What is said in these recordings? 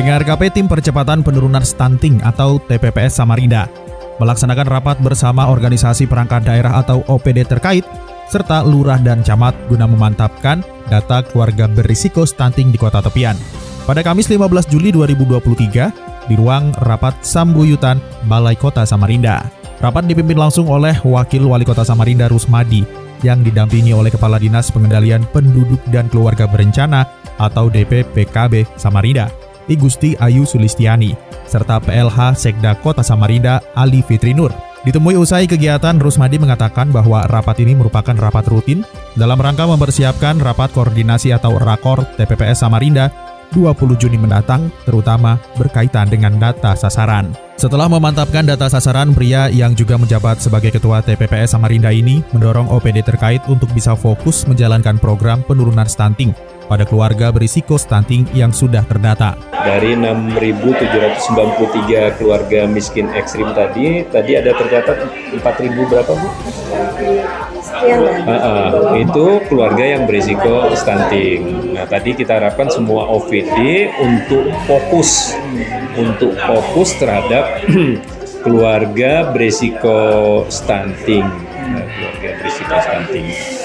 Pendengar KP Tim Percepatan Penurunan Stunting atau TPPS Samarinda melaksanakan rapat bersama organisasi perangkat daerah atau OPD terkait serta lurah dan camat guna memantapkan data keluarga berisiko stunting di kota tepian. Pada Kamis 15 Juli 2023 di ruang rapat Sambuyutan Balai Kota Samarinda. Rapat dipimpin langsung oleh Wakil Wali Kota Samarinda Rusmadi yang didampingi oleh Kepala Dinas Pengendalian Penduduk dan Keluarga Berencana atau DPPKB Samarinda I Gusti Ayu Sulistiani, serta PLH Sekda Kota Samarinda Ali Fitrinur. Ditemui usai kegiatan, Rusmadi mengatakan bahwa rapat ini merupakan rapat rutin dalam rangka mempersiapkan rapat koordinasi atau rakor TPPS Samarinda 20 Juni mendatang, terutama berkaitan dengan data sasaran. Setelah memantapkan data sasaran, pria yang juga menjabat sebagai Ketua TPPS Samarinda ini mendorong OPD terkait untuk bisa fokus menjalankan program penurunan stunting pada keluarga berisiko stunting yang sudah terdata. Dari 6.793 keluarga miskin ekstrim tadi, tadi ada tercatat 4.000 berapa Bu? Uh, uh, itu keluarga yang berisiko stunting. Nah tadi kita harapkan semua OVD untuk fokus, untuk fokus terhadap keluarga berisiko stunting, nah, keluarga berisiko stunting.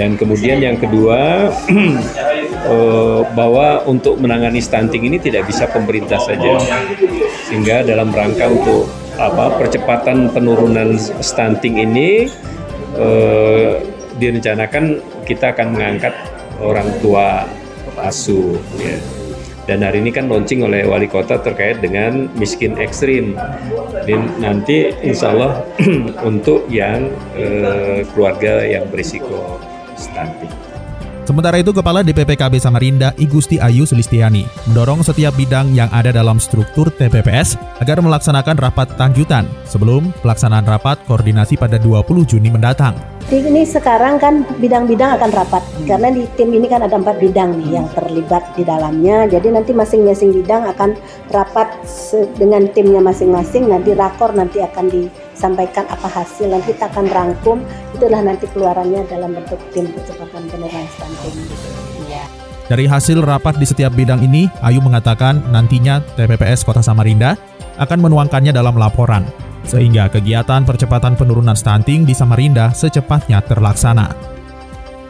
Dan kemudian yang kedua eh, bahwa untuk menangani stunting ini tidak bisa pemerintah saja, sehingga dalam rangka untuk apa percepatan penurunan stunting ini eh, direncanakan kita akan mengangkat orang tua asuh. Ya. Dan hari ini kan launching oleh wali kota terkait dengan miskin ekstrim. Dan nanti insya Allah untuk yang eh, keluarga yang berisiko stunting. Sementara itu, Kepala DPPKB Samarinda Igusti Ayu Sulistiani mendorong setiap bidang yang ada dalam struktur TPPS agar melaksanakan rapat lanjutan sebelum pelaksanaan rapat koordinasi pada 20 Juni mendatang. Ini sekarang kan bidang-bidang akan rapat karena di tim ini kan ada empat bidang nih yang terlibat di dalamnya. Jadi nanti masing-masing bidang akan rapat dengan timnya masing-masing. Nanti rakor nanti akan disampaikan apa hasil. Nanti kita akan rangkum. Itulah nanti keluarannya dalam bentuk tim percepatan penurunan stunting. Ya. Dari hasil rapat di setiap bidang ini, Ayu mengatakan nantinya TPPS Kota Samarinda akan menuangkannya dalam laporan sehingga kegiatan percepatan penurunan stunting di Samarinda secepatnya terlaksana.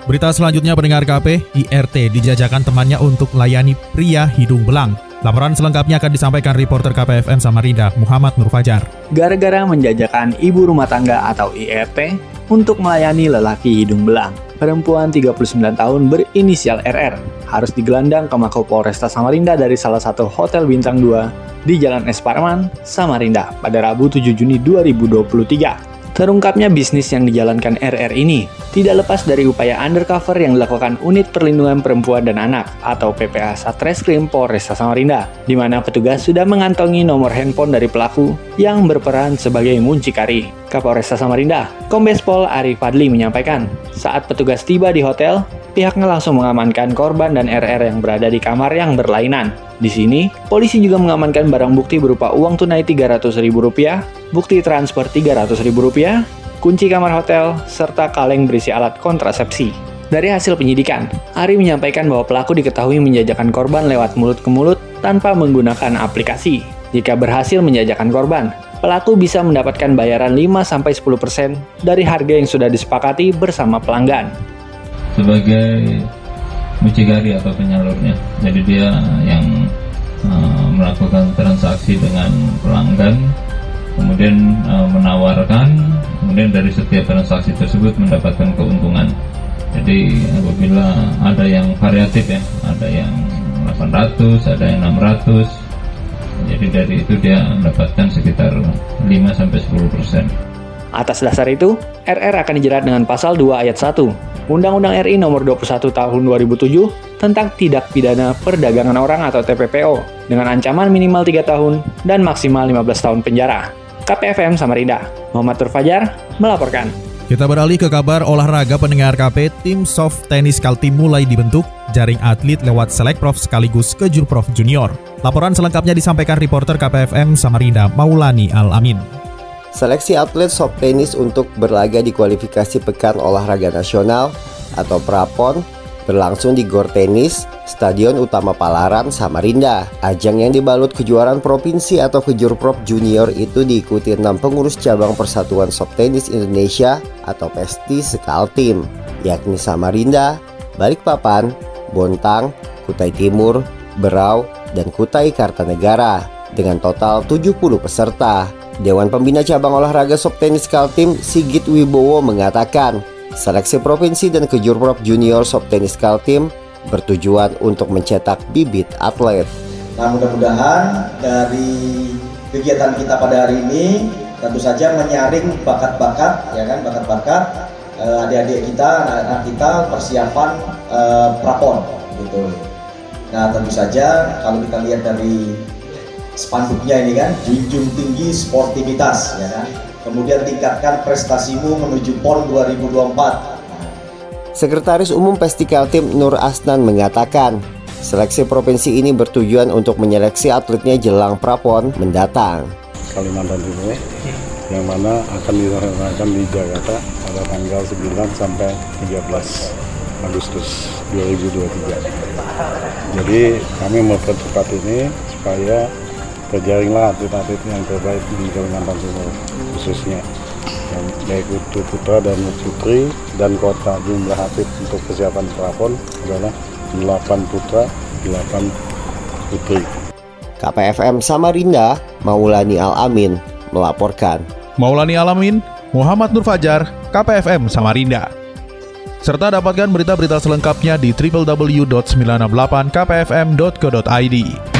Berita selanjutnya pendengar KP, IRT dijajakan temannya untuk layani pria hidung belang. Laporan selengkapnya akan disampaikan reporter KPFM Samarinda, Muhammad Nur Fajar. Gara-gara menjajakan ibu rumah tangga atau IRT untuk melayani lelaki hidung belang, perempuan 39 tahun berinisial RR harus digelandang ke Mako Polresta Samarinda dari salah satu hotel bintang 2 di Jalan Es Parman, Samarinda pada Rabu 7 Juni 2023. Terungkapnya bisnis yang dijalankan RR ini tidak lepas dari upaya undercover yang dilakukan Unit Perlindungan Perempuan dan Anak atau PPA Satreskrim Polresta Samarinda, di mana petugas sudah mengantongi nomor handphone dari pelaku yang berperan sebagai muncikari. Kapolresta Samarinda, Kombes Pol Ari Fadli menyampaikan, saat petugas tiba di hotel, pihaknya langsung mengamankan korban dan RR yang berada di kamar yang berlainan. Di sini, polisi juga mengamankan barang bukti berupa uang tunai Rp300.000, bukti transfer Rp300.000, kunci kamar hotel, serta kaleng berisi alat kontrasepsi. Dari hasil penyidikan, Ari menyampaikan bahwa pelaku diketahui menjajakan korban lewat mulut ke mulut tanpa menggunakan aplikasi. Jika berhasil menjajakan korban, pelaku bisa mendapatkan bayaran 5-10% dari harga yang sudah disepakati bersama pelanggan. Sebagai mucikari atau penyalurnya. Jadi dia yang uh, melakukan transaksi dengan pelanggan, kemudian uh, menawarkan, kemudian dari setiap transaksi tersebut mendapatkan keuntungan. Jadi apabila ada yang variatif ya, ada yang 800, ada yang 600. Jadi dari itu dia mendapatkan sekitar 5 sampai 10 persen. Atas dasar itu, RR akan dijerat dengan pasal 2 ayat 1 Undang-Undang RI Nomor 21 Tahun 2007 tentang Tindak Pidana Perdagangan Orang atau TPPO dengan ancaman minimal 3 tahun dan maksimal 15 tahun penjara. KPFM Samarinda, Muhammad Turfajar melaporkan. Kita beralih ke kabar olahraga pendengar KP, tim soft tennis Kaltim mulai dibentuk, jaring atlet lewat selek prof sekaligus kejur prof junior. Laporan selengkapnya disampaikan reporter KPFM Samarinda Maulani Al-Amin. Seleksi atlet soft tennis untuk berlaga di kualifikasi Pekan Olahraga Nasional atau Prapon berlangsung di Gor Tenis, Stadion Utama Palaran, Samarinda. Ajang yang dibalut kejuaraan provinsi atau kejurprop junior itu diikuti enam pengurus cabang Persatuan Soft Tennis Indonesia atau PESTI Sekaltim, yakni Samarinda, Balikpapan, Bontang, Kutai Timur, Berau, dan Kutai Kartanegara dengan total 70 peserta. Dewan Pembina Cabang Olahraga Soft Tennis Kaltim Sigit Wibowo mengatakan, seleksi provinsi dan kejurprop junior Soft Tennis Kaltim bertujuan untuk mencetak bibit atlet. Nah, mudah-mudahan dari kegiatan kita pada hari ini tentu saja menyaring bakat-bakat ya kan bakat-bakat uh, adik-adik kita, anak-anak kita persiapan uh, prapon gitu. Nah, tentu saja kalau kita lihat dari spanduknya ini kan junjung tinggi sportivitas ya kan? Kemudian tingkatkan prestasimu menuju PON 2024 Sekretaris Umum Pestikal Tim Nur Asnan mengatakan seleksi provinsi ini bertujuan untuk menyeleksi atletnya jelang prapon mendatang. Kalimantan Timur yang mana akan dilaksanakan di Jakarta pada tanggal 9 sampai 13 Agustus 2023. Jadi kami mempercepat ini supaya terjaringlah atlet-atlet yang terbaik di Kalimantan Timur khususnya yang baik untuk putra dan putri dan kota jumlah atlet untuk persiapan prapon adalah 8 putra 8 putri KPFM Samarinda Maulani Al-Amin melaporkan Maulani Alamin, Muhammad Nur Fajar, KPFM Samarinda. Serta dapatkan berita-berita selengkapnya di www.968kpfm.co.id.